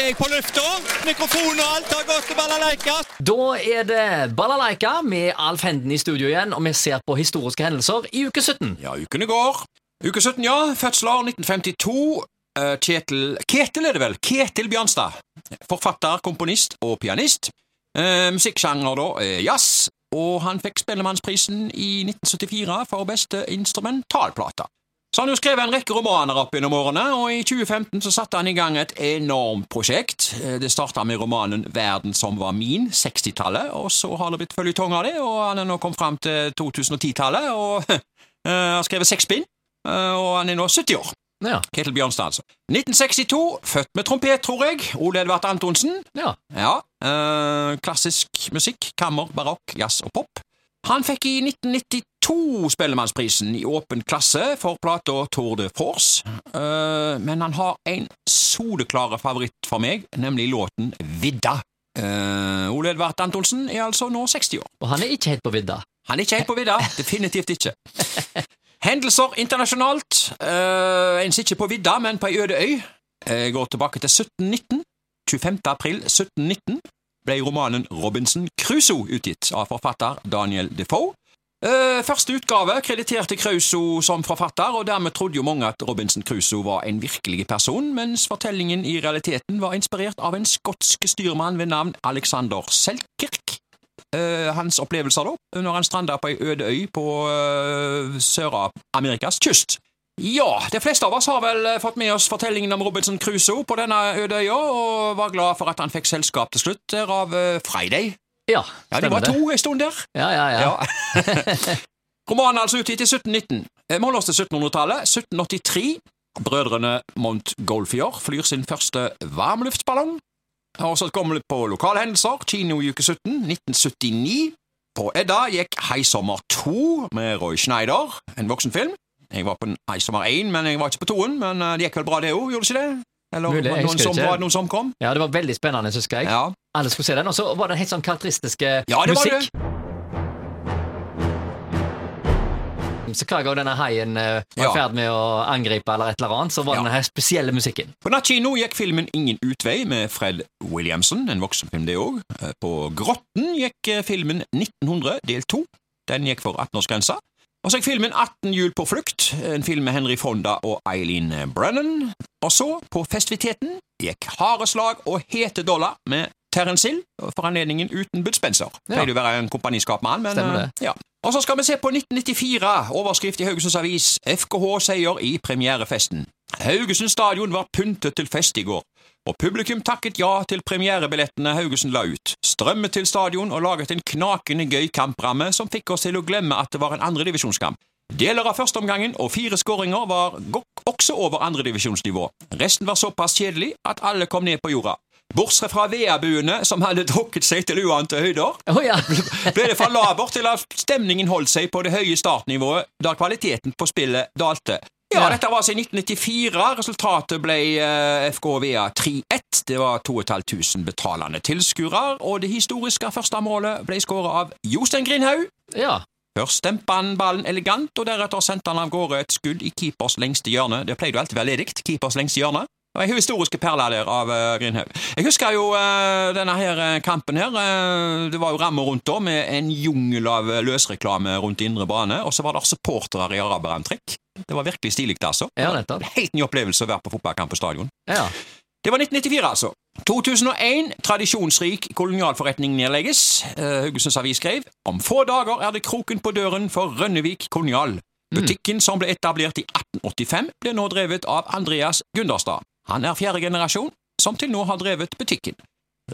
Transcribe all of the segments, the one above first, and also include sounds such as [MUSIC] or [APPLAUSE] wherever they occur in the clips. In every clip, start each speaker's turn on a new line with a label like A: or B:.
A: er jeg på lufta. Mikrofon og alt har gått til balalaika.
B: Da er det Balalaika med Alf Henden i studio igjen, og vi ser på historiske hendelser i uke 17.
A: Ja, ukene går. Uke 17, ja. Fødsler 1952. Eh, Kjetil Ketil er det vel? Ketil Bjørnstad. Forfatter, komponist og pianist. Uh, Musikksjanger, da, jazz. Og han fikk Spellemannsprisen i 1974 for beste instrumentalplate. Så han jo skrevet en rekke romaner opp gjennom årene, og i 2015 så satte han i gang et enormt prosjekt. Eh, Det starta med romanen Verden som var min, 60-tallet, og så har det blitt føljetong av det, og han er nå kommet fram til 2010-tallet, og [LAUGHS] eh, har skrevet seks bind, eh, og han er nå 70 år.
B: Ja.
A: Ketil Bjørnstad, altså. 1962, født med trompet, tror jeg. Ole Edvard Antonsen.
B: ja.
A: Ja, Øh, klassisk musikk, kammer, barokk, jazz og pop. Han fikk i 1992 Spellemannsprisen i åpen klasse for plata Tour de Force, uh, men han har en soleklare favoritt for meg, nemlig låten Vidda. Uh, Ole Edvard Antonsen er altså nå 60 år.
B: Og han er ikke helt på vidda.
A: Han er ikke helt på vidda, [LAUGHS] definitivt ikke. Hendelser internasjonalt. Uh, en sitter ikke på vidda, men på ei øde øy. Jeg går tilbake til 1719. 25. april 1719 ble romanen Robinson Crusoe utgitt av forfatter Daniel Defoe. Eh, første utgave krediterte Crusoe som forfatter, og dermed trodde jo mange at Robinson Crusoe var en virkelig person, mens fortellingen i realiteten var inspirert av en skotsk styrmann ved navn Alexander Selkirk. Eh, hans opplevelser da, når han stranda på ei øde øy på eh, Sør-Amerikas kyst. Ja, de fleste av oss har vel eh, fått med oss fortellingen om Robinson Crusoe på denne øde øya, og var glad for at han fikk selskap til slutt der av eh, Friday.
B: Ja,
A: Ja, de var to en stund der.
B: Ja, ja, ja.
A: Ja. [LAUGHS] Romanen er altså utgitt i 1719. Eh, Vi holder oss til 1700-tallet. 1783. Brødrene Montgolfier flyr sin første varmluftsballong. Og så kommer vi på lokale hendelser. Kino i uke 17, 1979. På Edda gikk Heisommer 2 med Roy Schneider, en voksenfilm. Jeg var på Heisommer 1, men jeg var ikke på 2-en. Men eh, det gikk vel bra, det òg, gjorde det ikke det? Eller
B: Mulig,
A: var det noen som, var det noen som kom?
B: Ja, det var veldig spennende, husker jeg.
A: Ja.
B: Alle skulle se den, og så var det en helt sånn karakteristiske
A: Ja, det var
B: musikk. Så hver gang denne haien uh, var
A: Ja.
B: i ferd med å angripe, eller et eller annet, så var
A: Ja.
B: det denne her spesielle musikken.
A: På nattkino gikk filmen Ingen utvei med Fred Williamson, en voksenfilm det òg. På Grotten gikk eh, filmen 1900 del 2. Den gikk for 18-årsgrensa. Og så gikk filmen 18 hjul på flukt, en film med Henry Fonda og Eileen Brennan. Og så, på festiviteten, gikk Harde slag og Hete dollar med Terence Hill, for anledningen uten Bud Spencer.
B: Ja.
A: Pleide å være en kompaniskap med han, men
B: Stemmer
A: eh,
B: det.
A: ja. Og så skal vi se på 1994, overskrift i Haugesunds Avis, FKH seier i premierefesten. Haugesund stadion var pyntet til fest i går, og publikum takket ja til premierebillettene Haugesund la ut. Strømmet til stadion og laget en knakende gøy kampramme som fikk oss til å glemme at det var en andredivisjonskamp. Deler av førsteomgangen og fire skåringer var også over andredivisjonsnivå. Resten var såpass kjedelig at alle kom ned på jorda. Bortsett fra veabuene som hadde drukket seg til uante høyder,
B: oh, ja. [LAUGHS]
A: ble det for labert til at stemningen holdt seg på det høye startnivået, da kvaliteten på spillet dalte. Ja, dette var altså i 1994. Resultatet ble FK Vea 3-1. Det var 2500 betalende tilskuere, og det historiske første målet ble skåret av Jostein Grindhaug.
B: ja.
A: Først stempa han ballen elegant, og deretter sendte han av gårde et skudd i keepers lengste hjørne. Det pleide jo alltid å være ledig, keepers lengste hjørne. Det var historiske perler der av uh, Grindhaug. Jeg husker jo eh, denne her eh, kampen her. det var jo rammer rundt da, med en jungel av løsreklame rundt indre bane, og så var det supportere i araberantrekk. Det var virkelig stilig, altså.
B: Ja, nettopp.
A: Helt ny opplevelse å være på fotballkamp på stadion.
B: ja.
A: Det var 1994, altså. 2001, tradisjonsrik kolonialforretning nedlegges. Haugesunds uh, Avis skrev om få dager er det kroken på døren for Rønnevik kolonial. Butikken som ble etablert i 1885, ble nå drevet av Andreas Gunderstad. Han er fjerde generasjon som til nå har drevet butikken.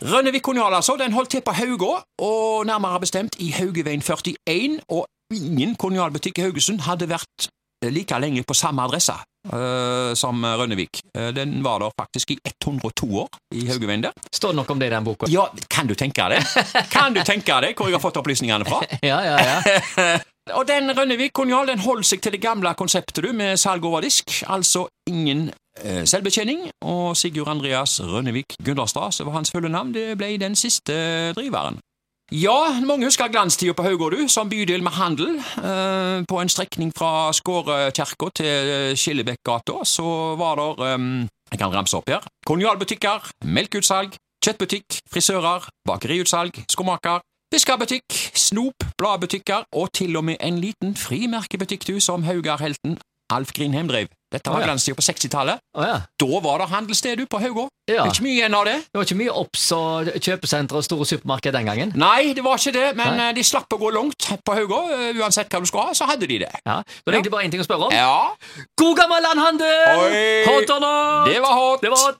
A: Rønnevik kolonial, altså, den holdt til på Haugå, og nærmere bestemt i Haugeveien 41, og ingen kolonialbutikk i Haugesund hadde vært like lenge på samme adresse uh, som Rønnevik. Uh, den var der faktisk i 102 år i Haugeveien der.
B: Står det noe om det i den boka?
A: Ja, kan du tenke deg? Kan du tenke deg hvor jeg har fått opplysningene fra? [LAUGHS]
B: Ja, ja, ja. [LAUGHS]
A: Og den Rønnevik Konjal den holder seg til det gamle konseptet du, med salg over disk, altså ingen eh, selvbetjening. Og Sigurd Andreas Rønnevik Gunderstad, som var hans fulle navn, det ble den siste driveren. Ja, mange husker glanstida på Haugårdu som bydel med handel. Eh, på en strekning fra Skårekirka til Skillebekkgata så var det Jeg kan ramse opp her. Kolonialbutikker, melkeutsalg, kjøttbutikk, frisører, bakeriutsalg, skomaker, fiskebutikk, snop, bladbutikker og til og med en liten frimerkebutikk du som Haugar-helten Alf Grinheim drev. Dette var
B: Å, ja.
A: glanstida på 60-tallet.
B: Oh, ja.
A: Da var det handelssted på Haugå.
B: ja.
A: Ikke mye igjen av det.
B: Det var ikke mye Obs og kjøpesentre og store supermarked den gangen.
A: Nei, det var ikke det, men
B: Nei.
A: eh, de slapp å gå langt på Haugå. eh, Uansett hva du skulle ha, så hadde de det.
B: Ja. Da er det egentlig bare én ting å spørre om.
A: Ja,
B: God gammel landhandel! Hot or not?
A: det var hot.
B: Det var hot.